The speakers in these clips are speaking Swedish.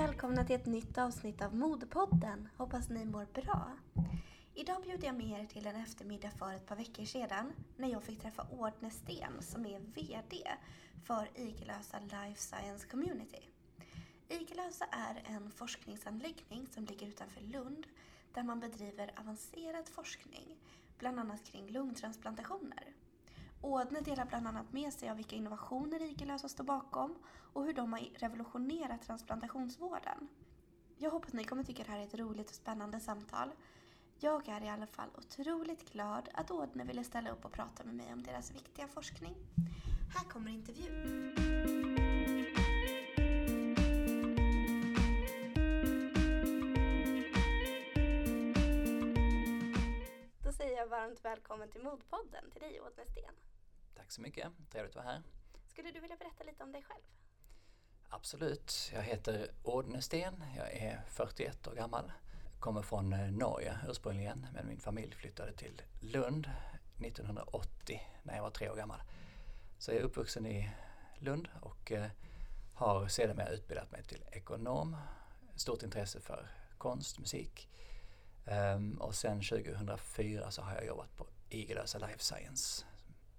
välkomna till ett nytt avsnitt av Modepodden. Hoppas ni mår bra. Idag bjuder jag med er till en eftermiddag för ett par veckor sedan när jag fick träffa Ordne Sten som är VD för Igelösa Life Science Community. Igelösa är en forskningsanläggning som ligger utanför Lund där man bedriver avancerad forskning, bland annat kring lungtransplantationer. Ådne delar bland annat med sig av vilka innovationer Igelösa står bakom och hur de har revolutionerat transplantationsvården. Jag hoppas ni kommer tycka det här är ett roligt och spännande samtal. Jag är i alla fall otroligt glad att Ådne ville ställa upp och prata med mig om deras viktiga forskning. Här kommer intervjun. Då säger jag varmt välkommen till Modpodden till dig Ådne Sten. Tack så mycket, trevligt att vara här. Skulle du vilja berätta lite om dig själv? Absolut, jag heter Ådne Sten, jag är 41 år gammal. Kommer från eh, Norge ursprungligen men min familj flyttade till Lund 1980 när jag var tre år gammal. Så jag är uppvuxen i Lund och eh, har sedermera utbildat mig till ekonom. Stort intresse för konst, musik. Ehm, och sen 2004 så har jag jobbat på Igelösa Life Science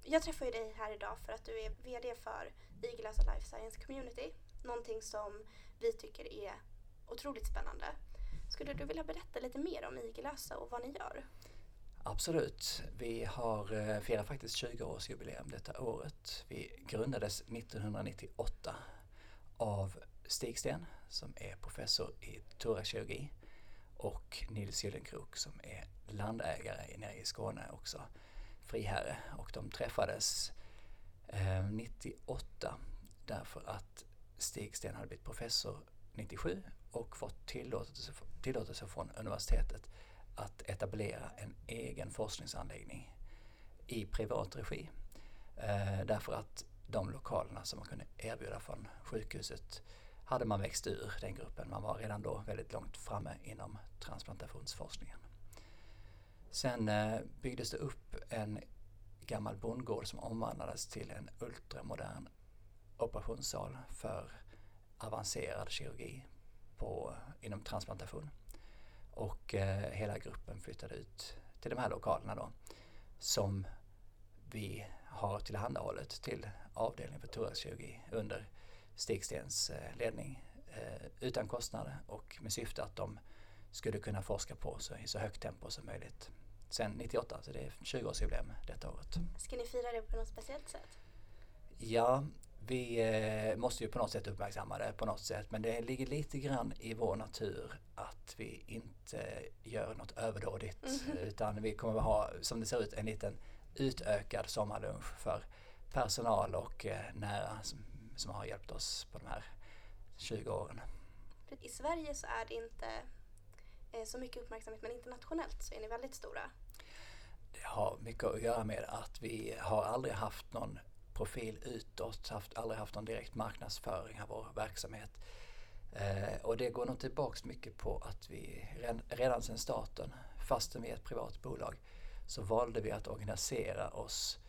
jag träffar ju dig här idag för att du är VD för Igelösa Life Science Community. Någonting som vi tycker är otroligt spännande. Skulle du vilja berätta lite mer om Igelösa och vad ni gör? Absolut. Vi har eh, firat faktiskt 20-årsjubileum detta året. Vi grundades 1998 av Stig Sten som är professor i thoraxkirurgi och Nils Gyllenkrok som är landägare nere i Skåne också friherre och de träffades eh, 98 därför att Stig Sten hade blivit professor 97 och fått tillåtelse, tillåtelse från universitetet att etablera en egen forskningsanläggning i privat regi. Eh, därför att de lokalerna som man kunde erbjuda från sjukhuset hade man växt ur den gruppen. Man var redan då väldigt långt framme inom transplantationsforskningen. Sen eh, byggdes det upp en gammal bondgård som omvandlades till en ultramodern operationssal för avancerad kirurgi på, inom transplantation. Och eh, hela gruppen flyttade ut till de här lokalerna då som vi har tillhandahållet till avdelningen för thoraxkirurgi under Stigstens eh, ledning eh, utan kostnader och med syfte att de skulle kunna forska på sig i så högt tempo som möjligt sen 98, så det är 20-årsjubileum detta året. Ska ni fira det på något speciellt sätt? Ja, vi eh, måste ju på något sätt uppmärksamma det på något sätt men det ligger lite grann i vår natur att vi inte gör något överdådigt mm. utan vi kommer att ha, som det ser ut, en liten utökad sommarlunch för personal och eh, nära som, som har hjälpt oss på de här 20 åren. I Sverige så är det inte Eh, så mycket uppmärksamhet men internationellt så är ni väldigt stora. Det har mycket att göra med att vi har aldrig haft någon profil utåt, haft, aldrig haft någon direkt marknadsföring av vår verksamhet. Eh, och det går nog tillbaks mycket på att vi redan sedan starten, fastän vi är ett privat bolag, så valde vi att organisera oss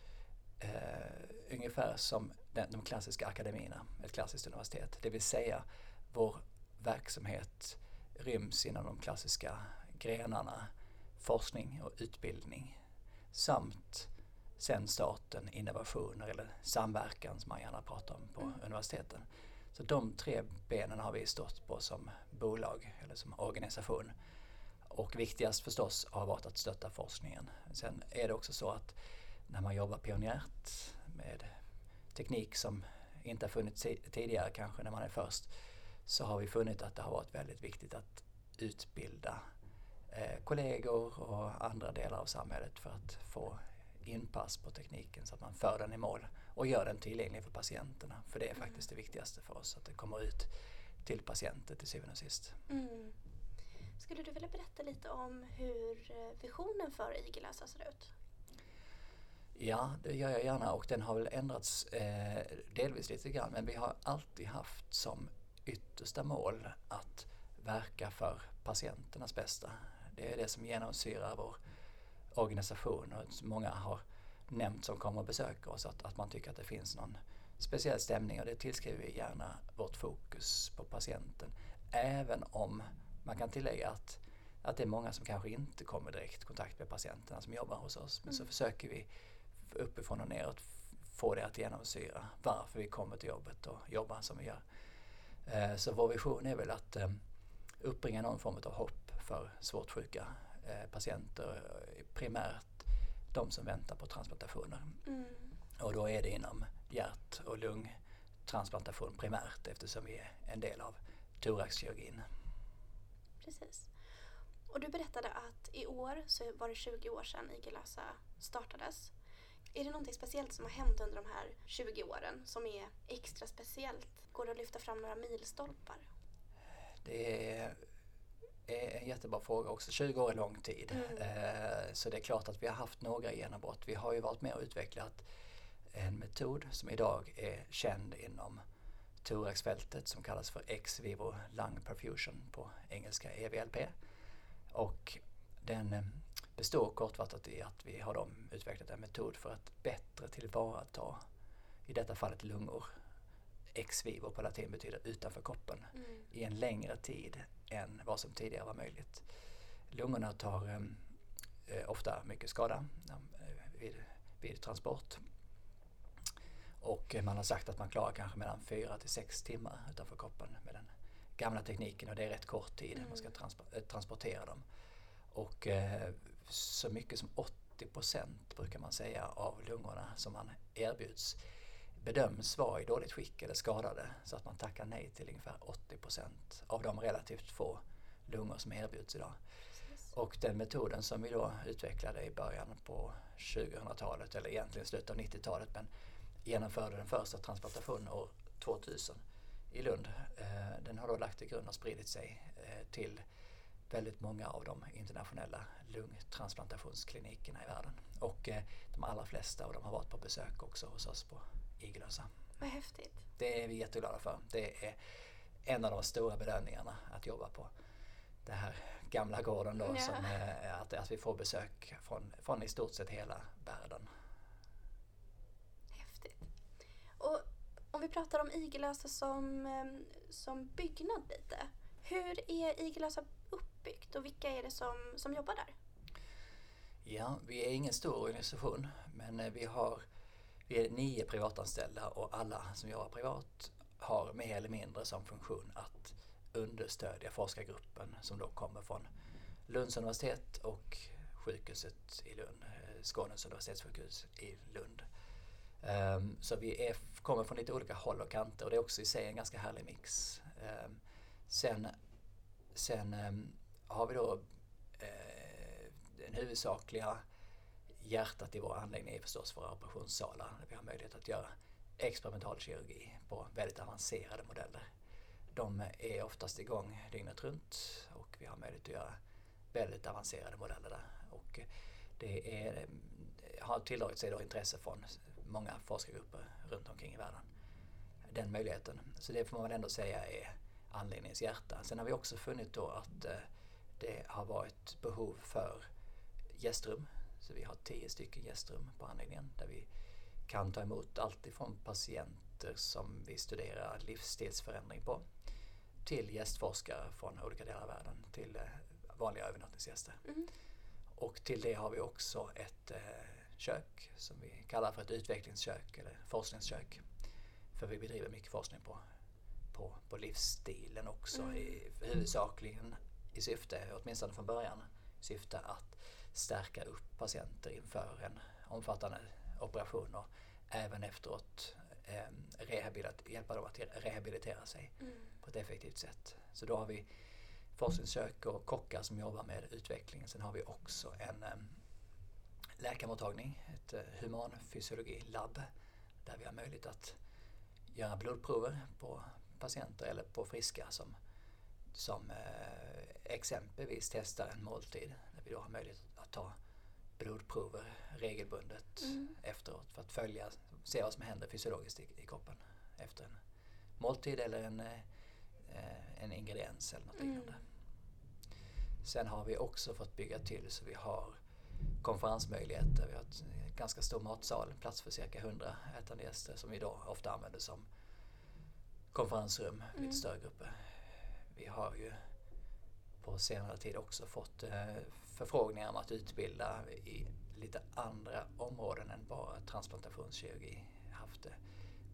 eh, ungefär som den, de klassiska akademierna, ett klassiskt universitet. Det vill säga vår verksamhet ryms inom de klassiska grenarna forskning och utbildning samt sen starten, innovationer eller samverkan som man gärna pratar om på mm. universiteten. Så de tre benen har vi stått på som bolag eller som organisation. Och viktigast förstås har varit att stötta forskningen. Sen är det också så att när man jobbar pionjärt med teknik som inte har funnits tidigare kanske när man är först så har vi funnit att det har varit väldigt viktigt att utbilda eh, kollegor och andra delar av samhället för att få inpass på tekniken så att man för den i mål och gör den tillgänglig för patienterna. För det är faktiskt det viktigaste för oss, att det kommer ut till patienter till syvende och sist. Mm. Skulle du vilja berätta lite om hur eh, visionen för Igelösa ser ut? Ja, det gör jag gärna och den har väl ändrats eh, delvis lite grann men vi har alltid haft som yttersta mål att verka för patienternas bästa. Det är det som genomsyrar vår organisation och många har nämnt som kommer och besöker oss att, att man tycker att det finns någon speciell stämning och det tillskriver vi gärna vårt fokus på patienten. Även om man kan tillägga att, att det är många som kanske inte kommer direkt i kontakt med patienterna som jobbar hos oss. Men så försöker vi uppifrån och neråt få det att genomsyra varför vi kommer till jobbet och jobbar som vi gör. Eh, så vår vision är väl att eh, uppbringa någon form av hopp för svårt sjuka eh, patienter, primärt de som väntar på transplantationer. Mm. Och då är det inom hjärt och lungtransplantation primärt eftersom vi är en del av thoraxkirurgin. Precis. Och du berättade att i år så var det 20 år sedan Igelösa startades. Är det någonting speciellt som har hänt under de här 20 åren som är extra speciellt? Går det att lyfta fram några milstolpar? Det är, en jättebra fråga också. 20 år är lång tid. Mm. Eh, så det är klart att vi har haft några genombrott. Vi har ju varit med och utvecklat en metod som idag är känd inom thoraxfältet som kallas för ex vivo lung perfusion på engelska EVLP. Och den eh, består kortfattat i att vi har de utvecklat en metod för att bättre tillvarata, i detta fallet lungor, ex vivo på latin betyder utanför kroppen, mm. i en längre tid än vad som tidigare var möjligt. Lungorna tar eh, ofta mycket skada eh, vid, vid transport och man har sagt att man klarar kanske mellan 4 till 6 timmar utanför kroppen med den gamla tekniken och det är rätt kort tid mm. man ska transpo- eh, transportera dem. Och eh, så mycket som 80 procent brukar man säga av lungorna som man erbjuds bedöms vara i dåligt skick eller skadade så att man tackar nej till ungefär 80 procent av de relativt få lungor som erbjuds idag. Och den metoden som vi då utvecklade i början på 2000-talet eller egentligen slutet av 90-talet men genomförde den första transplantationen år 2000 i Lund. Eh, den har då lagt till grund och spridit sig eh, till väldigt många av de internationella lungtransplantationsklinikerna i världen. Och eh, de allra flesta av dem har varit på besök också hos oss på Igelösa. Vad häftigt. Det är vi jätteglada för. Det är en av de stora belöningarna att jobba på den här gamla gården då, ja. som, att, att vi får besök från, från i stort sett hela världen. Och om vi pratar om Igelösa som, ehm, som byggnad lite. Hur är Igelösa uppbyggt och vilka är det som, som jobbar där? Ja, vi är ingen stor organisation men eh, vi har vi är nio privatanställda och alla som jobbar privat har mer eller mindre som funktion att understödja forskargruppen som då kommer från Lunds universitet och sjukhuset i Lund, eh, Skånes universitetssjukhus i Lund. Um, så vi är, kommer från lite olika håll och kanter och det är också i sig en ganska härlig mix. Um, sen sen um, har vi då eh, den huvudsakliga hjärtat i vår anläggning är förstås våra operationssalar där vi har möjlighet att göra experimental kirurgi på väldigt avancerade modeller. De är oftast igång dygnet runt och vi har möjlighet att göra väldigt avancerade modeller där. Och det är, har tilldragit sig då intresse från många forskargrupper runt omkring i världen. Den möjligheten. Så det får man väl ändå säga är anläggningens hjärta. Sen har vi också funnit då att eh, det har varit behov för gästrum. Så vi har tio stycken gästrum på anläggningen där vi kan ta emot allt ifrån patienter som vi studerar livsstilsförändring på till gästforskare från olika delar av världen till eh, vanliga övernattningsgäster. Mm. Och till det har vi också ett eh, kök som vi kallar för ett utvecklingskök eller forskningskök. För vi bedriver mycket forskning på, på, på livsstilen också mm. i, huvudsakligen i syfte, åtminstone från början, syfte att stärka upp patienter inför en omfattande operation och även efteråt eh, hjälpa dem att rehabilitera sig mm. på ett effektivt sätt. Så då har vi forskningskök och kockar som jobbar med utvecklingen. Sen har vi också en läkarmottagning, ett eh, humanfysiologilabb där vi har möjlighet att göra blodprover på patienter eller på friska som, som eh, exempelvis testar en måltid där vi då har möjlighet att ta blodprover regelbundet mm. efteråt för att följa, se vad som händer fysiologiskt i, i kroppen efter en måltid eller en, eh, en ingrediens eller något mm. liknande. Sen har vi också fått bygga till så vi har konferensmöjligheter. Vi har ett ganska stor matsal, plats för cirka 100 ätande gäster som vi då ofta använder som konferensrum, mm. lite större grupper. Vi har ju på senare tid också fått eh, förfrågningar om att utbilda i lite andra områden än bara transplantationskirurgi. Haft det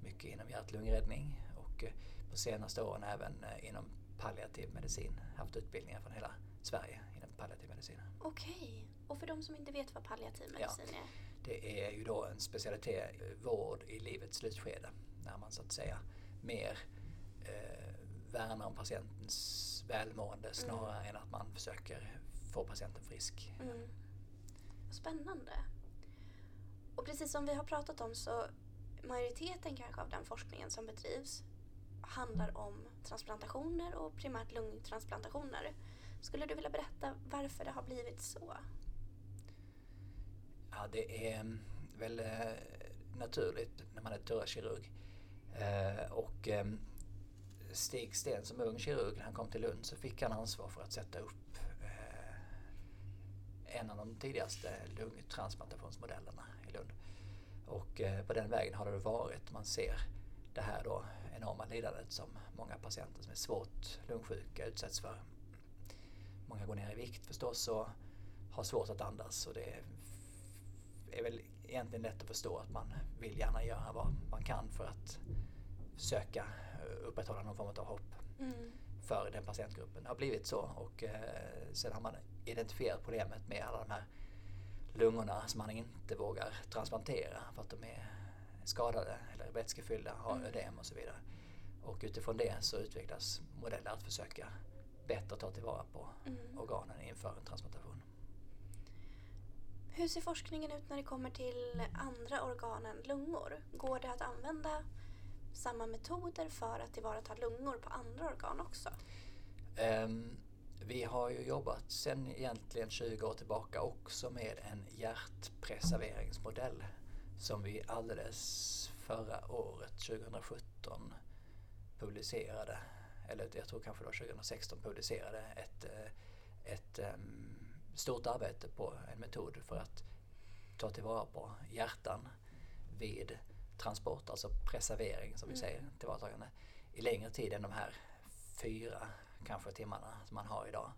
mycket inom hjärt-lungräddning och eh, på senaste åren även eh, inom palliativ medicin. Haft utbildningar från hela Sverige inom palliativ medicin. Okej. Och för de som inte vet vad palliativ medicin är? Det är ju då en specialitet, vård i livets slutskede. När man så att säga mer eh, värnar om patientens välmående snarare än att man försöker få patienten frisk. Mm. Spännande. Och precis som vi har pratat om så majoriteten kanske av den forskningen som bedrivs handlar om transplantationer och primärt lungtransplantationer. Skulle du vilja berätta varför det har blivit så? Ja, det är väl eh, naturligt när man är thoraxkirurg. Eh, och eh, Stig Sten som ung kirurg, när han kom till Lund så fick han ansvar för att sätta upp eh, en av de tidigaste lungtransplantationsmodellerna i Lund. Och eh, på den vägen har det varit. Man ser det här då enorma lidandet som många patienter som är svårt lungsjuka utsätts för. Många går ner i vikt förstås och har svårt att andas och det är väl egentligen lätt att förstå att man vill gärna göra vad man kan för att söka upprätthålla någon form av hopp mm. för den patientgruppen. Det har blivit så och eh, sen har man identifierat problemet med alla de här lungorna som man inte vågar transplantera för att de är skadade eller vätskefyllda, har mm. ödem och så vidare. Och utifrån det så utvecklas modeller att försöka bättre ta tillvara på mm. organen inför en transplantation. Hur ser forskningen ut när det kommer till andra organ än lungor? Går det att använda samma metoder för att tillvarata lungor på andra organ också? Um, vi har ju jobbat sedan egentligen 20 år tillbaka också med en hjärtpreserveringsmodell som vi alldeles förra året, 2017, publicerade, eller jag tror kanske det var 2016 publicerade ett, eh, ett um, stort arbete på en metod för att ta tillvara på hjärtan vid transport, alltså preservering som vi mm. säger, tillvaratagande, i längre tid än de här fyra kanske timmarna som man har idag.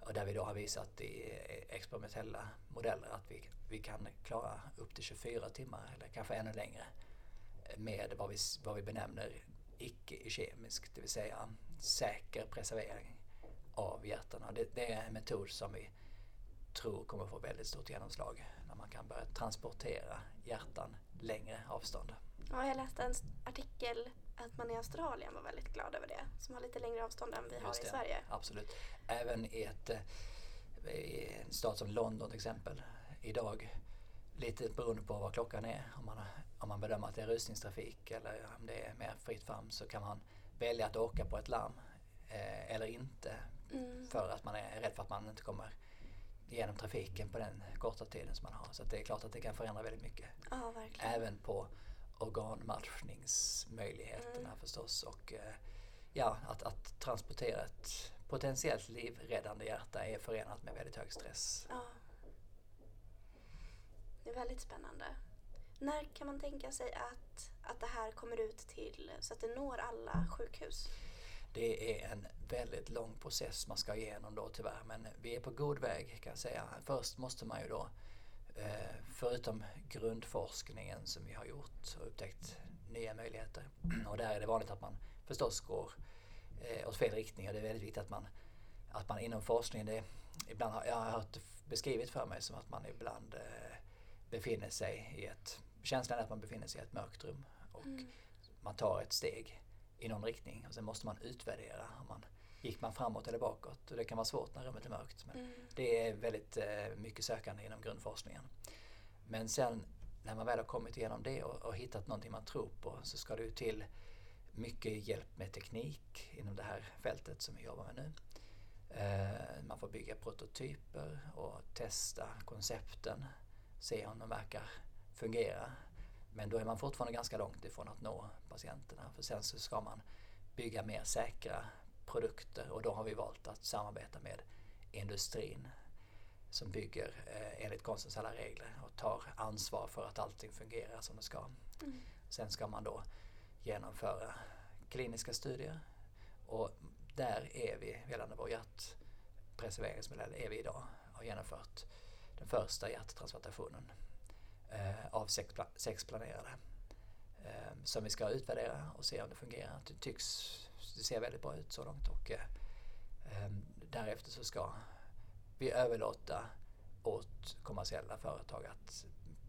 Och där vi då har visat i experimentella modeller att vi, vi kan klara upp till 24 timmar eller kanske ännu längre med vad vi, vad vi benämner icke-kemisk, det vill säga säker preservering av hjärtan. Det, det är en metod som vi tror kommer få väldigt stort genomslag man kan börja transportera hjärtan längre avstånd. Ja, jag läste en artikel att man i Australien var väldigt glad över det, som har lite längre avstånd än vi Just har i det, Sverige. Absolut. Även i, ett, eh, i en stad som London till exempel, idag, lite beroende på vad klockan är, om man, om man bedömer att det är rusningstrafik eller om det är mer fritt fram så kan man välja att åka på ett larm eh, eller inte mm. för att man är rädd för att man inte kommer genom trafiken på den korta tiden som man har. Så det är klart att det kan förändra väldigt mycket. Ja. Även på organmatchningsmöjligheterna mm. förstås. Och eh, ja, att, att transportera ett potentiellt livräddande hjärta är förenat med väldigt hög stress. Ja. Det är väldigt spännande. När kan man tänka sig att, att det här kommer ut till så att det når alla sjukhus? Det är en väldigt lång process man ska igenom då tyvärr men vi är på god väg kan jag säga. Först måste man ju då eh, förutom grundforskningen som vi har gjort och upptäckt nya möjligheter och där är det vanligt att man förstås går eh, åt fel riktning och det är väldigt viktigt att man, att man inom forskningen, det, ibland har, jag har hört beskrivet för mig som att man ibland eh, befinner sig i ett, känslan är att man befinner sig i ett mörkt rum och mm. man tar ett steg i någon riktning och sen måste man utvärdera om man gick man framåt eller bakåt och det kan vara svårt när rummet är mörkt. Men mm. Det är väldigt eh, mycket sökande inom grundforskningen. Men sen när man väl har kommit igenom det och, och hittat någonting man tror på så ska det ju till mycket hjälp med teknik inom det här fältet som vi jobbar med nu. Eh, man får bygga prototyper och testa koncepten, se om de verkar fungera men då är man fortfarande ganska långt ifrån att nå patienterna för sen så ska man bygga mer säkra produkter och då har vi valt att samarbeta med industrin som bygger eh, enligt konstens alla regler och tar ansvar för att allting fungerar som det ska. Mm. Sen ska man då genomföra kliniska studier och där är vi, gällande vår hjärtpreserveringsmodell, är vi idag. Har genomfört den första hjärttransplantationen av sex, pla sex planerade. Eh, som vi ska utvärdera och se om det fungerar. Det tycks, det ser väldigt bra ut så långt och eh, därefter så ska vi överlåta åt kommersiella företag att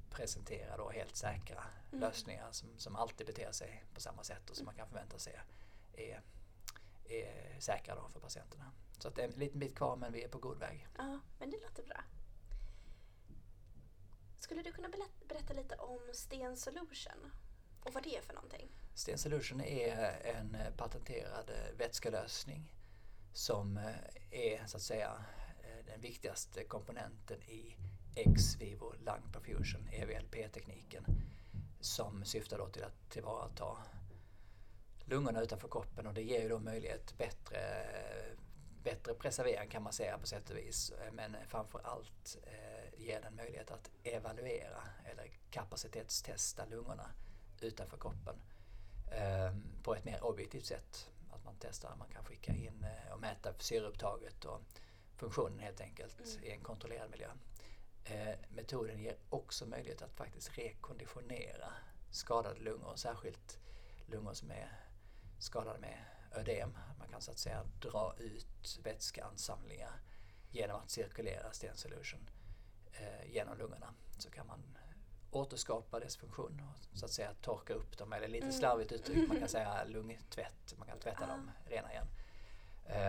presentera då helt säkra mm. lösningar som, som alltid beter sig på samma sätt och som man kan förvänta sig är, är säkra då för patienterna. Så att det är en liten bit kvar men vi är på god väg. Ja, men det låter bra. Skulle du kunna berätta lite om Sten Solution och vad det är för någonting? Sten Solution är en patenterad vätskelösning som eh, är så att säga eh, den viktigaste komponenten i ex vivo lung perfusion, EVLP-tekniken, som syftar då till att tillvarata lungorna utanför kroppen och det ger ju då möjlighet bättre, bättre preservering kan man säga på sätt och vis. Men framför allt eh, ger den möjlighet att evaluera eller kapacitetstesta lungorna utanför kroppen eh, på ett mer objektivt sätt. Att man testar, man kan skicka in eh, och mäta syreupptaget och funktionen helt enkelt mm. i en kontrollerad miljö. Eh, metoden ger också möjlighet att faktiskt rekonditionera skadade lungor, särskilt lungor som är skadade med ödem. Man kan så att säga dra ut vätskeansamlingar genom att cirkulera Sten Solution genom lungorna. Så kan man återskapa dess funktion och så att säga torka upp dem, eller lite mm. slarvigt uttryckt, man kan säga lungtvätt, man kan tvätta dem rena igen.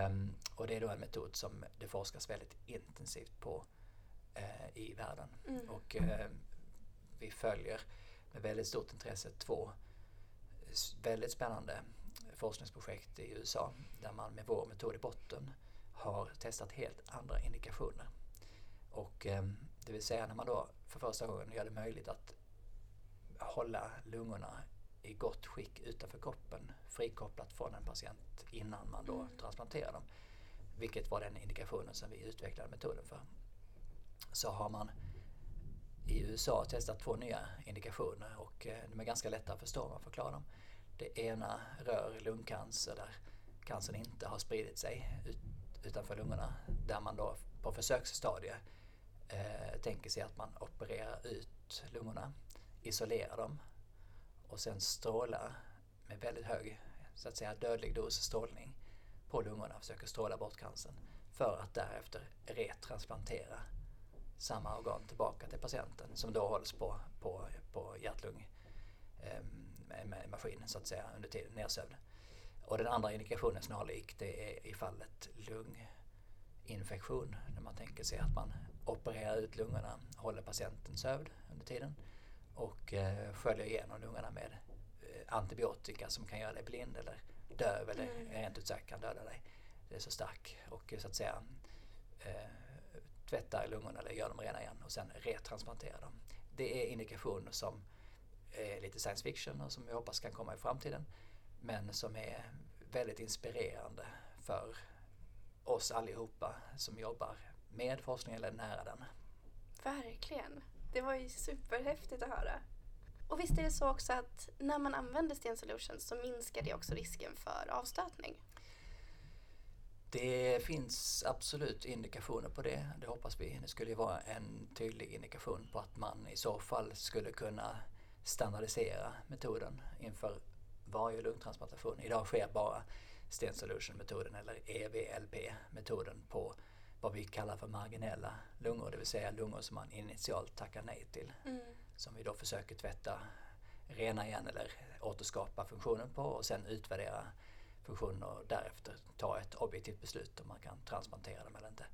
Um, och det är då en metod som det forskas väldigt intensivt på uh, i världen. Mm. Och uh, vi följer med väldigt stort intresse två väldigt spännande forskningsprojekt i USA där man med vår metod i botten har testat helt andra indikationer. Och um, det vill säga när man då för första gången gör det möjligt att hålla lungorna i gott skick utanför kroppen frikopplat från en patient innan man då mm. transplanterar dem. Vilket var den indikationen som vi utvecklade metoden för. Så har man i USA testat två nya indikationer och eh, de är ganska lätta att förstå om man förklarar dem. Det ena rör lungcancer där cancern inte har spridit sig ut, utanför lungorna. Där man då på försöksstadiet eh, tänker sig att man opererar ut lungorna, isolerar dem och sen strålar med väldigt hög, så att säga dödlig dos strålning på lungorna, försöker stråla bort cancern för att därefter retransplantera samma organ tillbaka till patienten som då hålls på, på, på hjärt-lung eh, med maskin så att säga under tiden nedsövd. Och den andra indikationen snarlik det är i fallet lunginfektion när man tänker sig att man opererar ut lungorna, håller patienten sövd under tiden och eh, sköljer igenom lungorna med eh, antibiotika som kan göra dig blind eller döv eller mm. rent ut sagt kan döda dig. Det är så stark och så att säga eh, tvättar lungorna eller gör dem rena igen och sen retransplanterar dem. Det är indikationer som är lite science fiction och som vi hoppas kan komma i framtiden men som är väldigt inspirerande för oss allihopa som jobbar med forskning eller nära den. Verkligen. Det var ju superhäftigt att höra. Och visst är det så också att när man använder Sten Solutions så minskar det också risken för avstötning? Det finns absolut indikationer på det. Det hoppas vi. Det skulle vara en tydlig indikation på att man i så fall skulle kunna standardisera metoden inför varje lungtransplantation. Idag sker bara Sten Solution-metoden eller EVLP-metoden på vad vi kallar för marginella lungor, det vill säga lungor som man initialt tackar nej till. Mm. Som vi då försöker tvätta rena igen eller återskapa funktionen på och sen utvärdera funktionen och därefter ta ett objektivt beslut om man kan transplantera dem eller inte.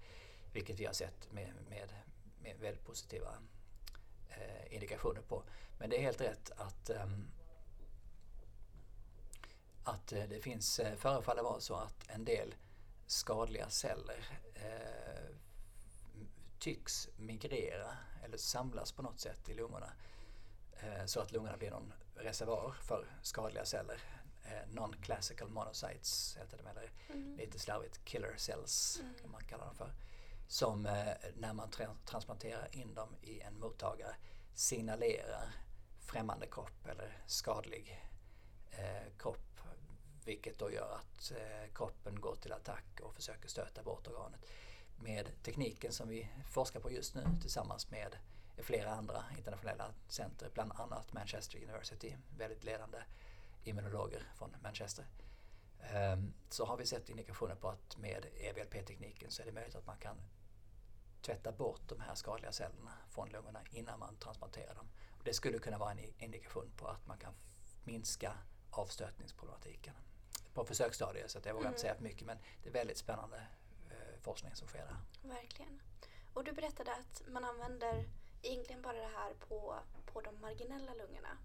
Vilket vi har sett med, med, med väldigt positiva eh, indikationer på. Men det är helt rätt att um, att det finns, eh, förefaller vara så att en del skadliga celler eh, tycks migrera eller samlas på något sätt i lungorna eh, så att lungorna blir någon reservoar för skadliga celler. Eh, Non-classical monocytes heter de, eller mm. lite slarvigt killer cells mm. kan man kalla dem för. Som när man tra transplanterar in dem i en mottagare signalerar främmande kropp eller skadlig kropp vilket då gör att eh, kroppen går till attack och försöker stöta bort organet. Med tekniken som vi forskar på just nu tillsammans med flera andra internationella center, bland annat Manchester University, väldigt ledande immunologer från Manchester. Ehm, så har vi sett indikationer på att med EVLP-tekniken så är det möjligt att man kan tvätta bort de här skadliga cellerna från lungorna innan man transplanterar dem. Det skulle kunna vara en indikation på att man kan minska avstötningsproblematiken på försöksstadiet så jag vågar mm. inte säga för mycket men det är väldigt spännande eh, forskning som sker där. Verkligen. Och du berättade att man använder egentligen bara det här på, på de marginella lungorna.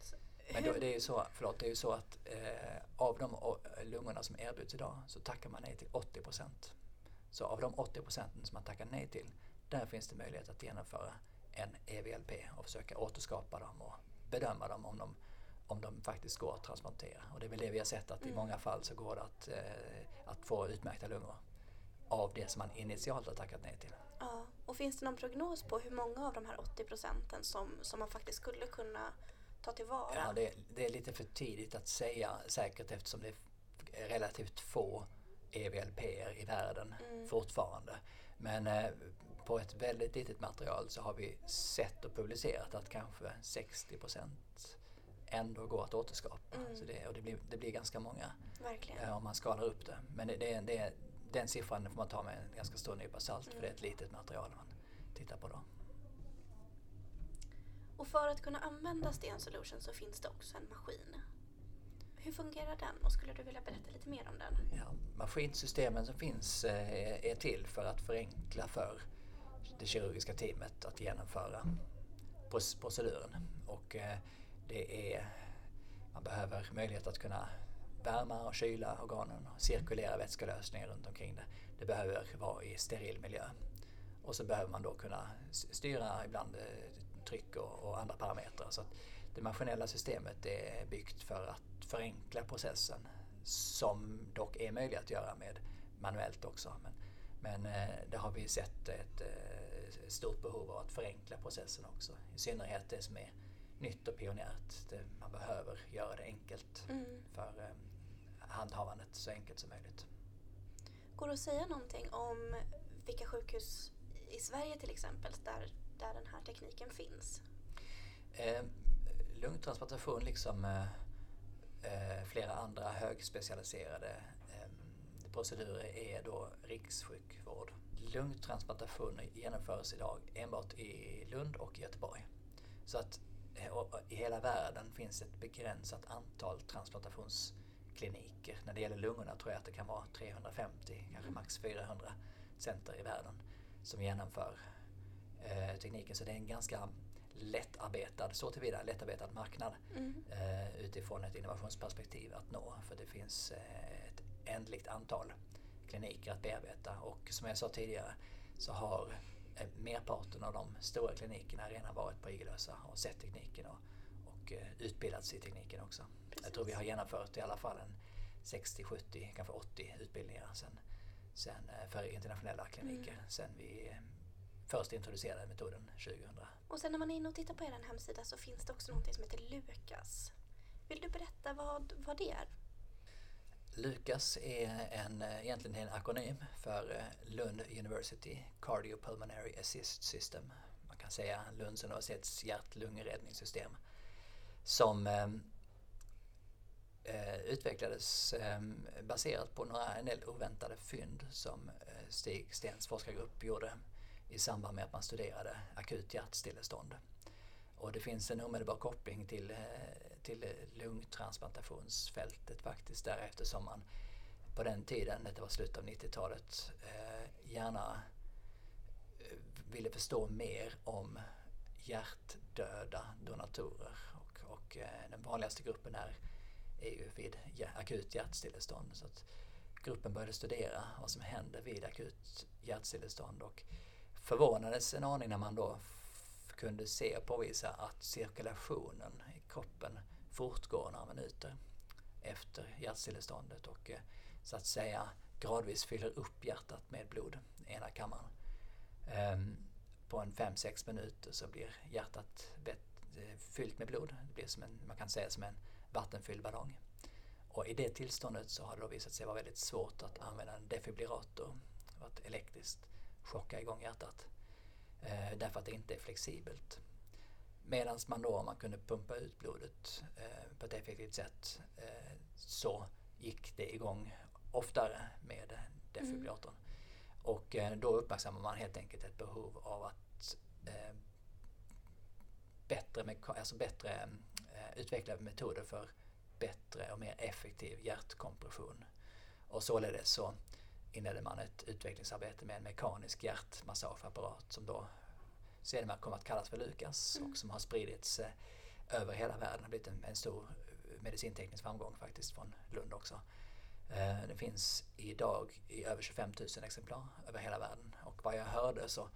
Så, men då, det är ju så, förlåt, det är ju så att eh, av de lungorna som erbjuds idag så tackar man nej till 80 procent. Så av de 80 procenten som man tackar nej till, där finns det möjlighet att genomföra en EVLP och försöka återskapa dem och bedöma dem om de, om de faktiskt går att transplantera. Och det är väl det vi har sett att mm. i många fall så går det att, eh, att få utmärkta lungor av det som man initialt har tackat nej till. Ja, och finns det någon prognos på hur många av de här 80 procenten som, som man faktiskt skulle kunna ta tillvara? Ja, det, det är lite för tidigt att säga säkert eftersom det är relativt få EVLP i världen mm. fortfarande. Men eh, på ett väldigt litet material så har vi sett och publicerat att kanske 60 procent ändå går att återskapa. Mm. Så det, och det blir, det blir ganska många eh, om man skalar upp det. Men det, det, det, den siffran får man ta med en ganska stor nypa salt mm. för det är ett litet material man tittar på då. Och för att kunna använda Sten Solution så finns det också en maskin. Hur fungerar den och skulle du vilja berätta lite mer om den? Ja, maskinsystemen som finns eh, är till för att förenkla för det kirurgiska teamet att genomföra proceduren. Och eh, det är, man behöver möjlighet att kunna värma och kyla organen och cirkulera vätskelösningar runt omkring det. Det behöver vara i steril miljö. Och så behöver man då kunna styra ibland eh, tryck och, och andra parametrar. Så det maskinella systemet är byggt för att förenkla processen som dock är möjligt att göra med manuellt också. Men, men eh, det har vi sett ett eh, stort behov av att förenkla processen också. I synnerhet det som är nytt och pionjärt. Det, man behöver göra det enkelt mm. för handhavandet så enkelt som möjligt. Går det att säga någonting om vilka sjukhus i Sverige till exempel där, där den här tekniken finns? Eh, lungtransplantation liksom eh, eh, flera andra högspecialiserade eh, procedurer är då rikssjukvård. Lungtransplantationer genomförs idag enbart i Lund och Göteborg. Så att eh, i hela världen finns ett begränsat antal transplantations kliniker. När det gäller lungorna tror jag att det kan vara 350, kanske max 400 center i världen som genomför eh, tekniken. Så det är en ganska lättarbetad, så tillvida lättarbetad marknad mm. eh, utifrån ett innovationsperspektiv att nå. För det finns eh, ett ändligt antal kliniker att bearbeta och som jag sa tidigare så har eh, merparten av de stora klinikerna redan varit på Igelösa och sett tekniken och, och eh, utbildats i tekniken också. Precis. Jag tror vi har genomfört i alla fall en 60, 70, kanske 80 utbildningar sen, sen eh, för internationella kliniker mm. sen vi eh, först introducerade metoden 2000. Och sen när man är inne och tittar på er hemsida så finns det också något som heter Lukas. Vill du berätta vad, vad det är? Lukas är en, eh, egentligen en akronym för eh, Lund University Cardiopulmonary Assist System. Man kan säga Lunds universitets hjärt-lungräddningssystem som ehm, eh, utvecklades eh, baserat på några en del oväntade fynd som eh, Stig Stens forskargrupp gjorde i samband med att man studerade akut hjärtstillestånd. Och det finns en omedelbar koppling till, eh, till lungtransplantationsfältet faktiskt där eftersom man på den tiden, det var slutet av 90-talet, eh, gärna eh, ville förstå mer om hjärtdöda donatorer. Och, och eh, den vanligaste gruppen är är ju vid akut hjärtstillestånd. Så att gruppen började studera vad som händer vid akut hjärtstillestånd och förvånades en aning när man då kunde se och påvisa att cirkulationen i kroppen fortgår några minuter efter hjärtstilleståndet och eh, så att säga gradvis fyller upp hjärtat med blod i ena kammaren. Ehm, på en 5-6 minuter så blir hjärtat eh, fyllt med blod. Det blir som en, man kan säga som en vattenfylld ballong. Och i det tillståndet så har det då visat sig vara väldigt svårt att använda en defibrillator, att elektriskt chocka igång hjärtat, ehm, därför att det inte är flexibelt. Medan man då, om man kunde pumpa ut blodet eh, på ett effektivt sätt, eh, så gick det igång oftare med defibrillatorn. Mm. Och eh, då uppmärksammar man helt enkelt ett behov av att eh, bättre, alltså bättre eh, utveckla metoder för bättre och mer effektiv hjärtkompression. Och således så inledde man ett utvecklingsarbete med en mekanisk hjärtmassageapparat som då sedermera kom att kallas för Lukas mm. och som har spridits eh, över hela världen. Det har blivit en, en stor medicinteknisk framgång faktiskt från Lund också. Eh, det finns idag i över 25 000 exemplar över hela världen och vad jag hörde så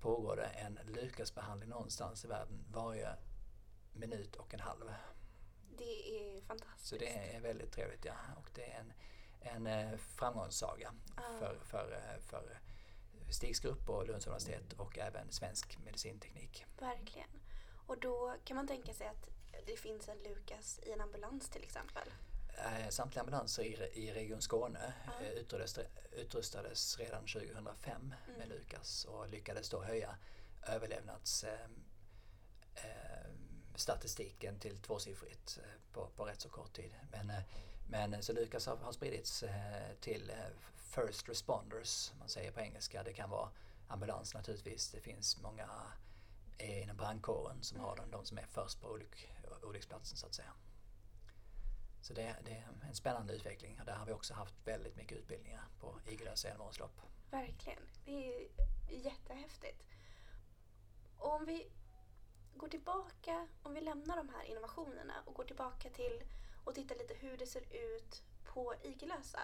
pågår det en Lukas-behandling någonstans i världen varje minut och en halv. Det är fantastiskt. Så det är väldigt trevligt ja. Och det är en, en eh, framgångssaga ah. för, för, eh, för Stigs grupp och Lunds universitet och även svensk medicinteknik. Verkligen. Och då kan man tänka sig att det finns en Lukas i en ambulans till exempel? Eh, samtliga ambulanser i, Region Skåne ja. utrustades, utrustades redan 2005 mm. med Lukas och lyckades då höja överlevnadsstatistiken till tvåsiffrigt på, på rätt så kort tid. Men, men så Lukas har, har spridits till First Responders, man säger på engelska. Det kan vara ambulans naturligtvis. Det finns många eh, inom brandkåren som har den, de som är först på olyck, olycksplatsen så att säga. Så det, det, är en spännande utveckling och där har vi också haft väldigt mycket utbildningar på Igelösa genom årens lopp. Verkligen, det är jättehäftigt. Och om vi går tillbaka, om vi lämnar de här innovationerna och går tillbaka till och tittar lite hur det ser ut på Igelösa.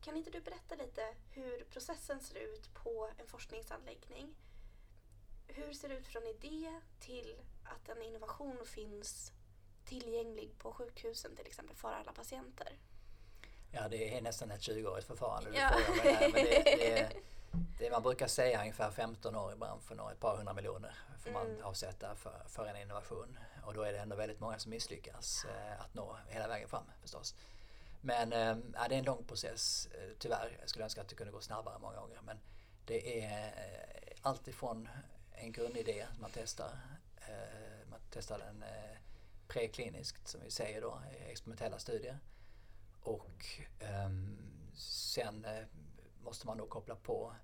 Kan inte du berätta lite hur processen ser ut på en forskningsanläggning? Hur ser det ut från idé till att en innovation finns tillgänglig på sjukhusen till exempel för alla patienter? Ja, det är nästan ett 20-årigt förfarande. Ja. Det, det, det, man brukar säga ungefär 15 år i branschen och ett par hundra miljoner får man mm. avsätta för, för en innovation. Och då är det ändå väldigt många som misslyckas eh, att nå hela vägen fram förstås. Men äh, det är en lång process eh, tyvärr. Jag skulle önska att det kunde gå snabbare många gånger. Men det är eh, äh, alltifrån en grundidé man testar. Äh, man testar den äh, prekliniskt som vi säger då, experimentella studier. Och ehm, sen måste man då koppla på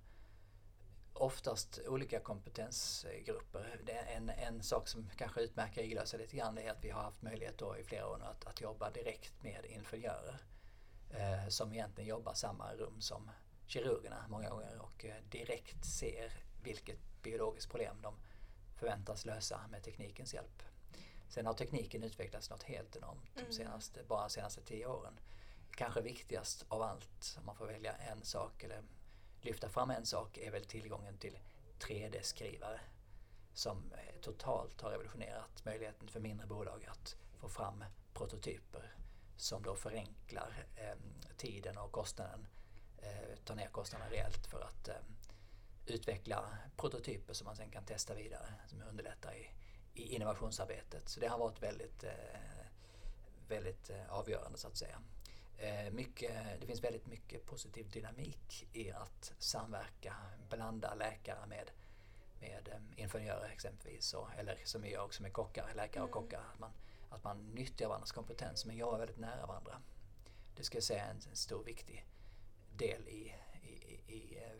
oftast olika kompetensgrupper. Det är en, en sak som kanske utmärker Igelösa lite grann är att vi har haft möjlighet då i flera år att, att jobba direkt med ingenjörer eh, som egentligen jobbar samma rum som kirurgerna många gånger och eh, direkt ser vilket biologiskt problem de förväntas lösa med teknikens hjälp. Sen har tekniken utvecklats något helt enormt de mm. senaste, bara de senaste tio åren. Kanske viktigast av allt, om man får välja en sak eller lyfta fram en sak, är väl tillgången till 3D-skrivare som eh, totalt har revolutionerat möjligheten för mindre bolag att få fram prototyper som då förenklar eh, tiden och kostnaden, eh, tar ner kostnaden rejält för att eh, utveckla prototyper som man sen kan testa vidare, som underlättar i, i innovationsarbetet. Så det har varit väldigt, eh, väldigt eh, avgörande så att säga. Eh, mycket, det finns väldigt mycket positiv dynamik i att samverka, blanda läkare med, med ingenjörer exempelvis, och, eller som vi gör också med kockar, läkare och mm. kockar. Man, att man nyttjar varandras kompetens men jobbar väldigt nära varandra. Det ska jag säga är en, en stor viktig del i, i, i eh,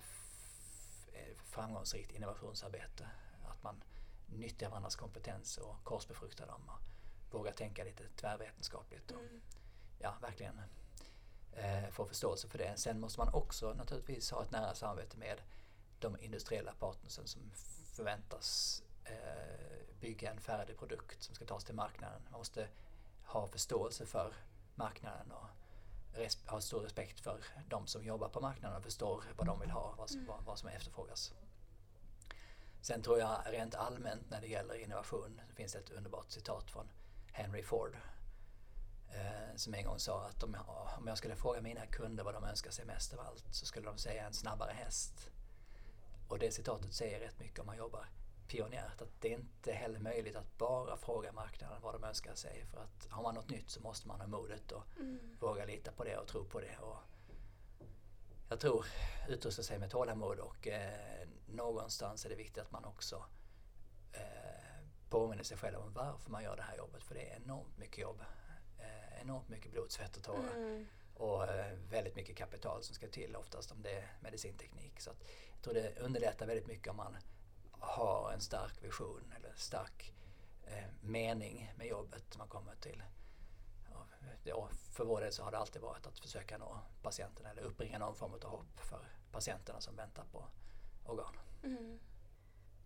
eh, framgångsrikt innovationsarbete. Att man nyttjar varandras kompetens och korsbefruktar dem och vågar tänka lite tvärvetenskapligt. Och, mm. Ja, verkligen eh, få förståelse för det. Sen måste man också naturligtvis ha ett nära samarbete med de industriella partnersen som förväntas eh, bygga en färdig produkt som ska tas till marknaden. Man måste ha förståelse för marknaden och ha stor respekt för de som jobbar på marknaden och förstår vad de vill ha, vad som, mm. vad, vad som efterfrågas. Sen tror jag rent allmänt när det gäller innovation, det finns ett underbart citat från Henry Ford som en gång sa att om jag, om jag skulle fråga mina kunder vad de önskar sig mest av allt så skulle de säga en snabbare häst. Och det citatet säger rätt mycket om man jobbar pionjärt. Att det är inte heller möjligt att bara fråga marknaden vad de önskar sig. För att har man något nytt så måste man ha modet och Mm. våga lita på det och tro på det. Och jag tror utrusta sig med tålamod och eh, någonstans är det viktigt att man också eh, påminner sig själv om varför man gör det här jobbet. För det är enormt mycket jobb. Enormt mycket blod, svett och tårar. Mm. Och eh, väldigt mycket kapital som ska till oftast om det är medicinteknik. Så att jag tror det underlättar väldigt mycket om man har en stark vision eller stark eh, mening med jobbet man kommer till. Ja, för vår del så har det alltid varit att försöka nå patienten eller uppbringa någon form av hopp för patienterna som väntar på organ. Mm.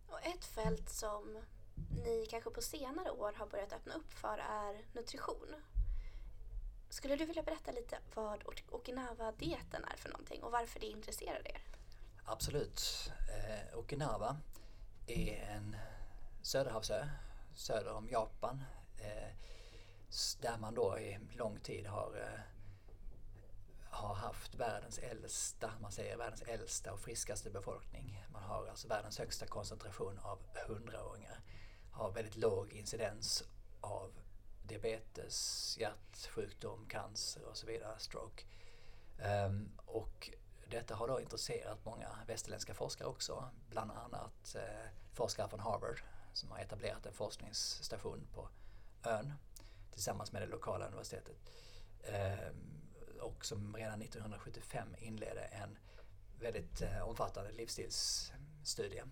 Och ett fält som ni kanske på senare år har börjat öppna upp för är nutrition. Skulle du vilja berätta lite vad Okinawa-dieten är för någonting och varför det intresserar er? Absolut. Eh, Okinawa är en söderhavsö söder om Japan eh, där man då i lång tid har, eh, har haft världens äldsta, man säger världens äldsta och friskaste befolkning. Man har alltså världens högsta koncentration av hundraåringar. Har väldigt låg incidens av diabetes, hjärtsjukdom, cancer och så vidare, stroke. Um, och detta har då intresserat många västerländska forskare också, bland annat eh, forskare från Harvard som har etablerat en forskningsstation på ön tillsammans med det lokala universitetet. Um, och som redan 1975 inledde en väldigt eh, omfattande livsstilsstudie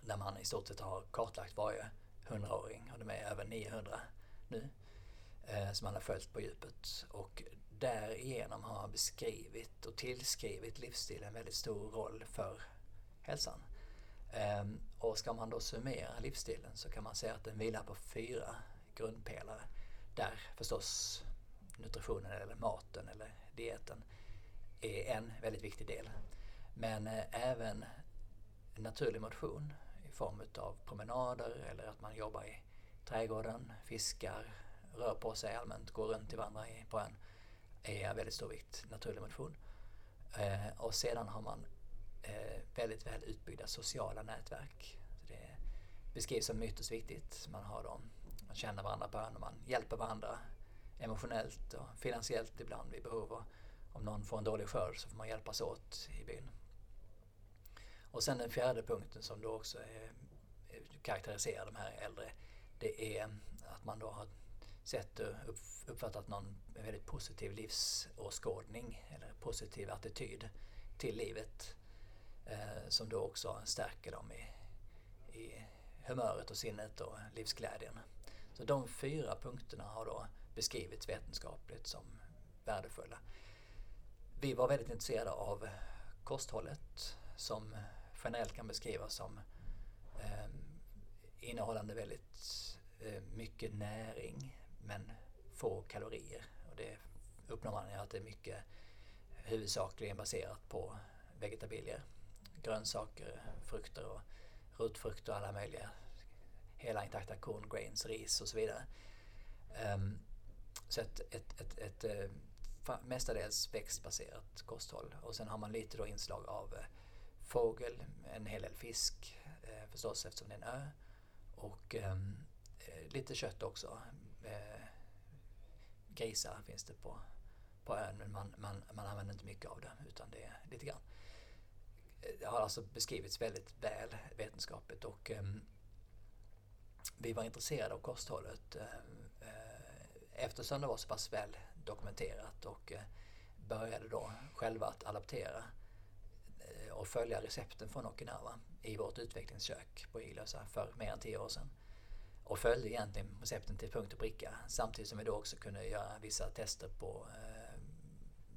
där man i stort sett har kartlagt varje hundraåring och de är över 900 nu eh, som man har följt på djupet. Och därigenom har han beskrivit och tillskrivit livsstilen en väldigt stor roll för hälsan. Ehm, och ska man då summera livsstilen så kan man säga att den vilar på fyra grundpelare. Där förstås nutritionen eller maten eller dieten är en väldigt viktig del. Men eh, även naturlig motion i form av promenader eller att man jobbar i trädgården, fiskar, rör på sig allmänt, går runt till varandra på ön är av väldigt stor vikt, naturlig motion. Eh, och sedan har man eh, väldigt väl utbyggda sociala nätverk. Så det beskrivs som ytterst viktigt. Man har dem, man känner varandra på ön och man hjälper varandra emotionellt och finansiellt ibland vid behov. Och om någon får en dålig skörd så får man hjälpas åt i byn. Och sen den fjärde punkten som då också är, karaktäriserar de här äldre, det är att man då har sett och uppfattat någon väldigt positiv livsåskådning eller positiv attityd till livet eh, som då också stärker dem i, i humöret och sinnet och livsglädjen. Så de fyra punkterna har då beskrivits vetenskapligt som värdefulla. Vi var väldigt intresserade av kosthållet som generellt kan beskrivas som eh, innehållande väldigt eh, mycket näring men få kalorier. Och det uppnår man genom att det är mycket huvudsakligen baserat på vegetabilier. Grönsaker, frukter och rotfrukter och alla möjliga hela intakta korn, grains, ris och så vidare. Um, så ett, ett, ett, ett, eh, ett mestadels växtbaserat kosthåll. Och sen har man lite då inslag av fågel, en hel del fisk eh, förstås eftersom det är en ö. Och ehm, eh, lite kött också. Eh, grisar finns det på, på ön men man, man, man använder inte mycket av det utan det är lite grann. Eh, det har alltså beskrivits väldigt väl vetenskapligt och eh, vi var intresserade av kosthållet eh, eh, eftersom det var så pass väl dokumenterat och eh, började då själva att adaptera eh, och följa recepten från Okinawa i vårt utvecklingskök på Iglösa för mer än tio år sedan. Och följde egentligen recepten till punkt och pricka samtidigt som vi då också kunde göra vissa tester på eh,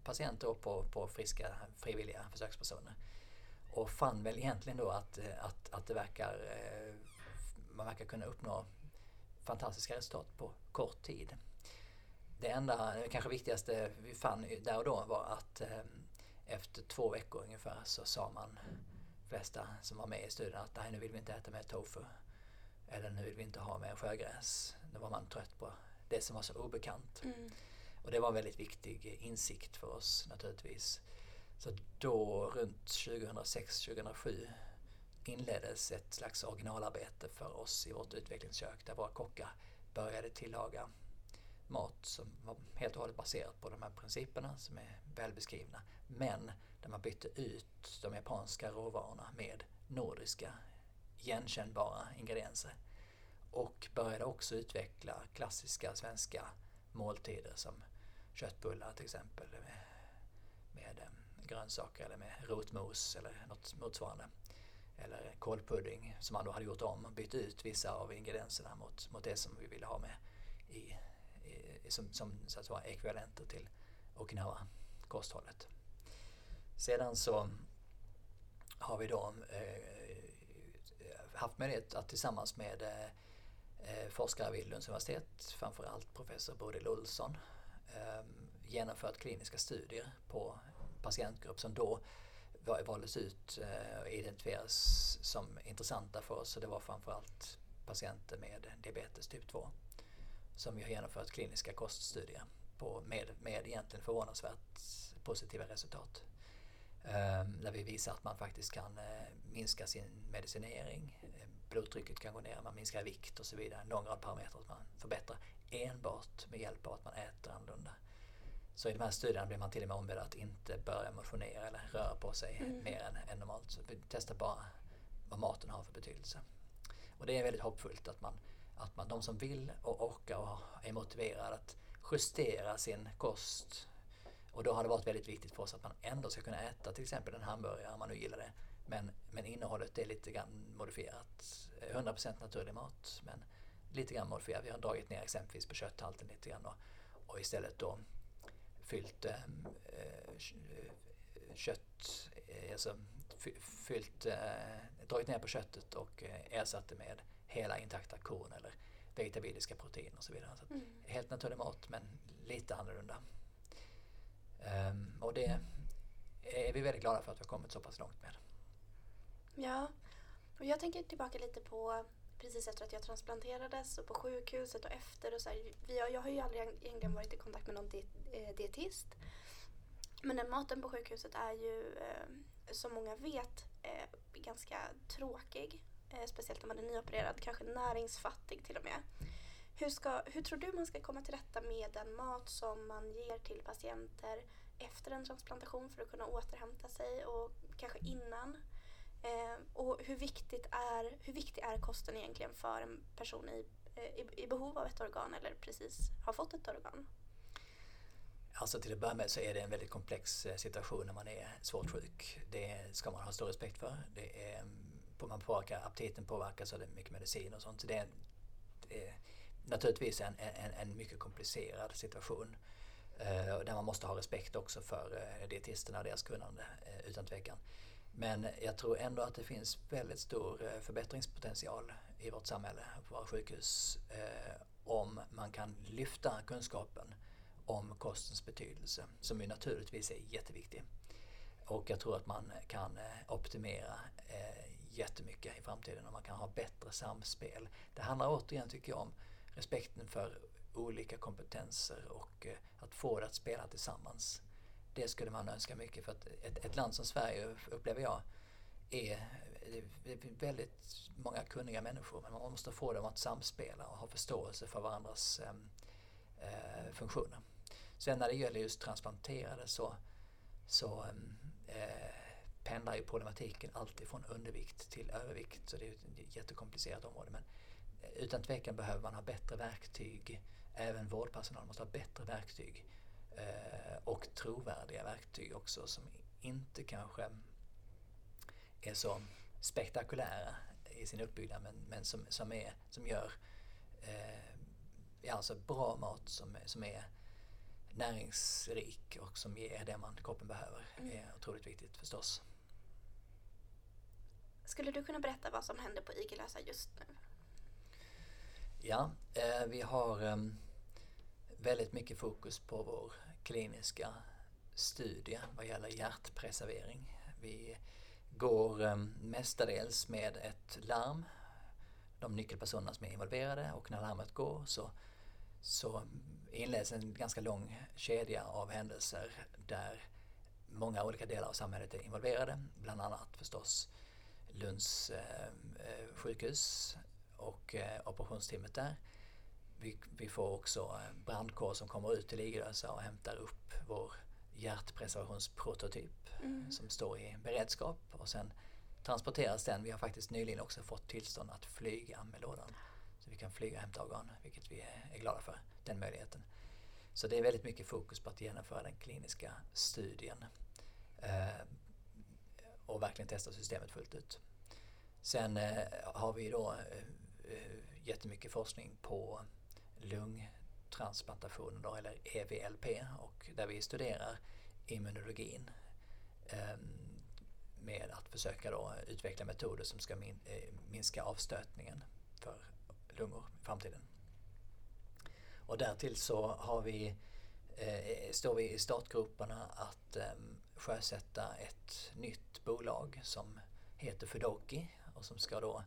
patienter och på, på friska frivilliga försökspersoner. Och fann väl egentligen då att, att, att det verkar, eh, man verkar kunna uppnå fantastiska resultat på kort tid. Det enda, det kanske viktigaste vi fann där och då var att eh, efter två veckor ungefär så sa man, de flesta som var med i studien, att nej nu vill vi inte äta mer tofu. Eller nu vill vi inte ha mer sjögräs. Då var man trött på det som var så obekant. Mm. Och det var en väldigt viktig insikt för oss naturligtvis. Så då runt 2006-2007 inleddes ett slags originalarbete för oss i vårt utvecklingskök där våra kockar började tillaga mat som var helt och hållet baserat på de här principerna som är välbeskrivna. Men där man bytte ut de japanska råvarorna med nordiska igenkännbara ingredienser. Och började också utveckla klassiska svenska måltider som köttbullar till exempel med, med eh, grönsaker eller med rotmos eller något motsvarande. Eller kålpudding som man då hade gjort om och bytt ut vissa av ingredienserna mot, mot det som vi ville ha med i som, som så att säga ekvivalenter till Okinawa-kosthållet. Sedan så har vi då eh, haft möjlighet att tillsammans med eh, forskare vid Lunds universitet, framförallt professor Bodil Olsson, eh, genomfört kliniska studier på patientgrupp som då valdes ut eh, och identifierades som intressanta för oss. Så det var framförallt patienter med diabetes typ 2 som vi har genomfört kliniska koststudier på med, med egentligen förvånansvärt positiva resultat. Um, där vi visar att man faktiskt kan uh, minska sin medicinering, uh, blodtrycket kan gå ner, man minskar vikt och så vidare. En lång rad parametrar att man förbättrar enbart med hjälp av att man äter annorlunda. Så i de här studierna blir man till och med ombedd att inte börja motionera eller röra på sig mm. mer än, än normalt. Så vi testar bara vad maten har för betydelse. Och det är väldigt hoppfullt att man, att man de som vill och orkar och är motiverade att justera sin kost och då har det varit väldigt viktigt för oss att man ändå ska kunna äta till exempel en hamburgare om man nu gillar det. Men, men innehållet är lite grann modifierat. 100% naturlig mat men lite grann modifierat. Vi har dragit ner exempelvis på kötthalten lite grann och, och istället då fyllt eh, eh kött, eh, alltså fyllt, eh, dragit ner på köttet och eh, ersatt det med hela intakta korn eller vegetabiliska proteiner och så vidare. Så mm. Helt naturlig mat men lite annorlunda. Um, och det är vi väldigt glada för att vi har kommit så pass långt med. Ja, och jag tänker tillbaka lite på precis efter att jag transplanterades och på sjukhuset och efter. Och så här, vi har, jag har ju aldrig egentligen varit i kontakt med någon eh, dietist. Men den maten på sjukhuset är ju, eh, som många vet, eh, ganska tråkig. Eh, speciellt när man är nyopererad, kanske näringsfattig till och med. Hur, ska, hur tror du man ska komma till rätta med den mat som man ger till patienter efter en transplantation för att kunna återhämta sig och kanske innan? Eh, och hur, viktigt är, hur viktig är kosten egentligen för en person i, eh, i, i, behov av ett organ eller precis har fått ett organ? Alltså till att börja med så är det en väldigt komplex eh, situation när man är svårt sjuk. Det ska man ha stor respekt för. Det är, man påverkar, aptiten påverkas av mycket medicin och sånt. Så det är, det är naturligtvis en, en, en mycket komplicerad situation. Eh, där man måste ha respekt också för eh, dietisterna och deras kunnande eh, utan tvekan. Men jag tror ändå att det finns väldigt stor eh, förbättringspotential i vårt samhälle, på våra sjukhus, eh, om man kan lyfta kunskapen om kostens betydelse, som ju naturligtvis är jätteviktig. Och jag tror att man kan eh, optimera eh, jättemycket i framtiden och man kan ha bättre samspel. Det handlar återigen, tycker jag, om respekten för olika kompetenser och eh, att få det att spela tillsammans det skulle man önska mycket för att ett, ett land som Sverige upplever jag är, det är väldigt många kunniga människor men man måste få dem att samspela och ha förståelse för varandras ehm, eh, funktioner. Sen när det gäller just transplanterade så, så ehm, pendlar ju problematiken alltid från undervikt till övervikt så det är ett jättekomplicerat område men utan tvekan behöver man ha bättre verktyg. Även vårdpersonal måste ha bättre verktyg Eh, och trovärdiga verktyg också som inte kanske är så spektakulära i sin uppbyggnad men, men som, som, är, som gör eh, alltså bra mat som, som är näringsrik och som ger det man kroppen behöver mm. är otroligt viktigt förstås. Skulle du kunna berätta vad som händer på Igelösa just nu? Ja, eh, vi har eh, väldigt mycket fokus på vår kliniska studie vad gäller hjärtpreservering. Vi går ehm, mestadels med ett larm, de nyckelpersonerna som är involverade och när larmet går så, så inleds en ganska lång kedja av händelser där många olika delar av samhället är involverade, bland annat förstås Lunds sjukhus och operationsteamet där. Vi, vi får också brandkår som kommer ut till Igelösa och hämtar upp vår hjärtpreservationsprototyp mm. som står i beredskap och sen transporteras den. Vi har faktiskt nyligen också fått tillstånd att flyga med lådan. Så vi kan flyga och hämta organ, vilket vi är glada för, den möjligheten. Så det är väldigt mycket fokus på att genomföra den kliniska studien eh, och verkligen testa systemet fullt ut. Sen eh, har vi då eh, eh, jättemycket forskning på lungtransplantationer då, eller EVLP och där vi studerar immunologin ehm, med att försöka då utveckla metoder som ska min, minska avstötningen för lungor i framtiden. Och därtill så har vi, eh, står vi i startgroparna att eh, sjösätta ett nytt bolag som heter Fudoki och som ska då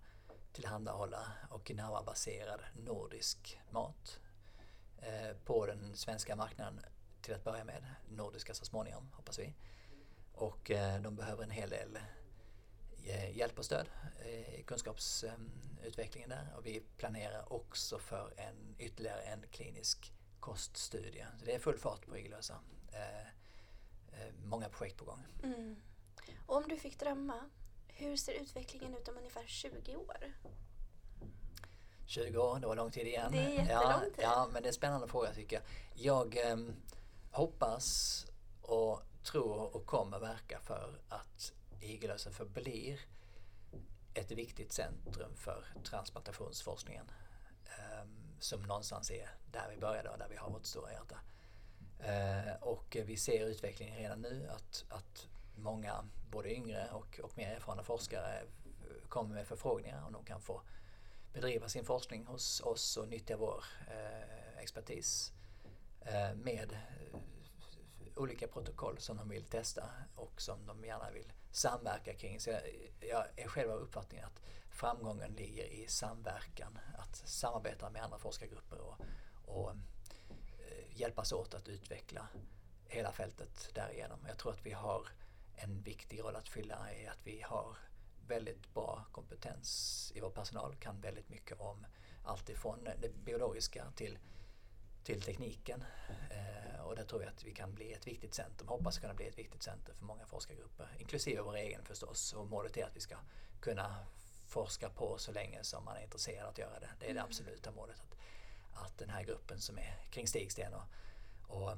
tillhandahålla Okinawa-baserad nordisk mat eh, på den svenska marknaden till att börja med. Nordiska så småningom hoppas vi. Och eh, de behöver en hel del eh, hjälp och stöd eh, i kunskapsutvecklingen där och vi planerar också för en, ytterligare en klinisk koststudie. Så det är full fart på Igelösa. Eh, många projekt på gång. Mm. Och om du fick drömma, hur ser utvecklingen ut om ungefär 20 år? 20 år, det var lång tid igen. Det är jättelång tid. Ja, men det är en spännande fråga tycker jag. Jag eh, hoppas och tror och kommer verka för att Igelösa förblir ett viktigt centrum för transplantationsforskningen. Eh, som någonstans är där vi började och där vi har vårt stora hjärta. Eh, och vi ser utvecklingen redan nu att, att många, både yngre och, och mer erfarna forskare kommer med förfrågningar om de kan få bedriva sin forskning hos oss och nyttja vår eh, expertis eh, med eh, olika protokoll som de vill testa och som de gärna vill samverka kring. Så jag, jag är själv av uppfattningen att framgången ligger i samverkan, att samarbeta med andra forskargrupper och, och eh, hjälpas åt att utveckla hela fältet därigenom. Jag tror att vi har en viktig roll att fylla i att vi har väldigt bra kompetens i vår personal, kan väldigt mycket om allt ifrån det biologiska till, till tekniken. Eh, och där tror jag att vi kan bli ett viktigt centrum, hoppas kunna bli ett viktigt centrum för många forskargrupper, inklusive vår egen förstås. Och målet är att vi ska kunna forska på så länge som man är intresserad att göra det. Det är det mm. absoluta målet. Att, att den här gruppen som är kring Stigsten och, och eh,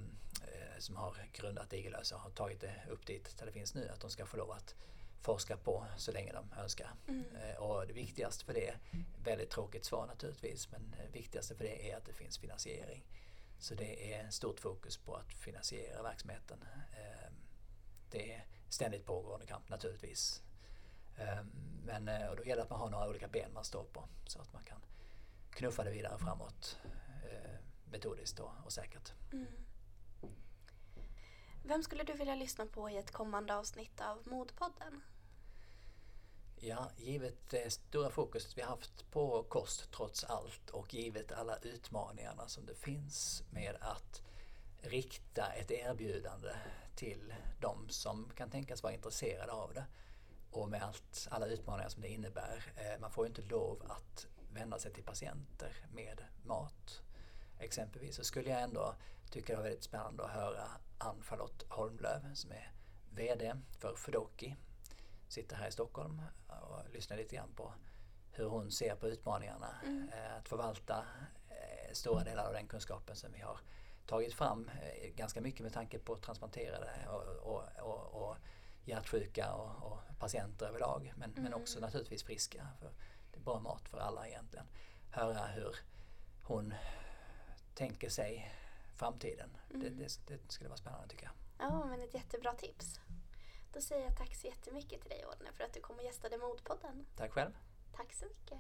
som har grundat Igelösa har tagit det upp dit där det finns nu, att de ska få lov att forska på så länge de önskar. Mm. Eh, och det viktigaste för det, väldigt tråkigt svar naturligtvis, men det viktigaste för det är att det finns finansiering. Så det är stort fokus på att finansiera verksamheten. Ehm, det är ständigt pågående kamp naturligtvis. Ehm, men eh, och då gäller det att man har några olika ben man står på så att man kan knuffa det vidare framåt eh, metodiskt och, och säkert. Mm. Vem skulle du vilja lyssna på i ett kommande avsnitt av Modpodden? Ja, givet det stora fokuset vi haft på kost trots allt och givet alla utmaningarna som det finns med att rikta ett erbjudande till de som kan tänkas vara intresserade av det och med allt, alla utmaningar som det innebär. Eh, man får ju inte lov att vända sig till patienter med mat. Exempelvis så skulle jag ändå tycka det var väldigt spännande att höra Ann-Charlotte Holmlöv som är VD för Fudoki sitter här i Stockholm och lyssnar lite grann på hur hon ser på utmaningarna mm. Eh, att förvalta eh, stora delar av den kunskapen som vi har tagit fram eh, ganska mycket med tanke på transplanterade och, och, och, och hjärtsjuka och, patienter överlag men, mm. men också naturligtvis friska. För det är bra mat för alla egentligen. Höra hur hon tänker sig framtiden. Mm. Det, det, det, skulle vara spännande tycker jag. Ja, men ett jättebra tips. Då säger jag tack så jättemycket till dig Ordne för att du kom och gästade Modpodden. Tack själv. Tack så mycket.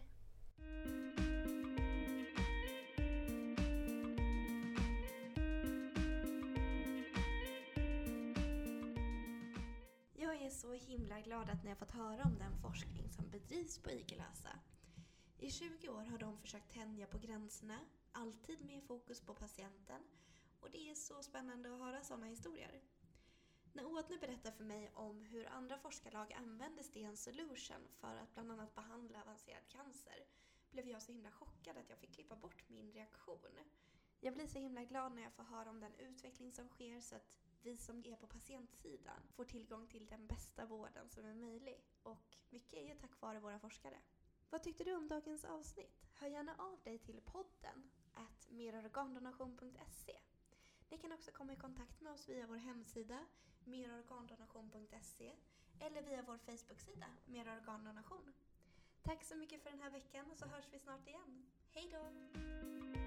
Jag är så himla glad att ni har fått höra om den forskning som bedrivs på Igelösa. I 20 år har de försökt tänja på gränserna, alltid med fokus på patienten. Och det är så spännande att höra sådana historier. När Åtne berättar för mig om hur andra forskarlag använder Sten Solution för att bland annat behandla avancerad cancer blev jag så himla chockad att jag fick klippa bort min reaktion. Jag blir så himla glad när jag får höra om den utveckling som sker så att vi som är på patientsidan får tillgång till den bästa vården som är möjlig. Och mycket är ju tack vare våra forskare. Vad tyckte du om dagens avsnitt? Hör gärna av dig till podden merorgandonation.se Ni kan också komma i kontakt med oss via vår hemsida merorgandonation.se eller via vår Facebook-sida Merorgandonation. Tack så mycket för den här veckan och så hörs vi snart igen. Hej då!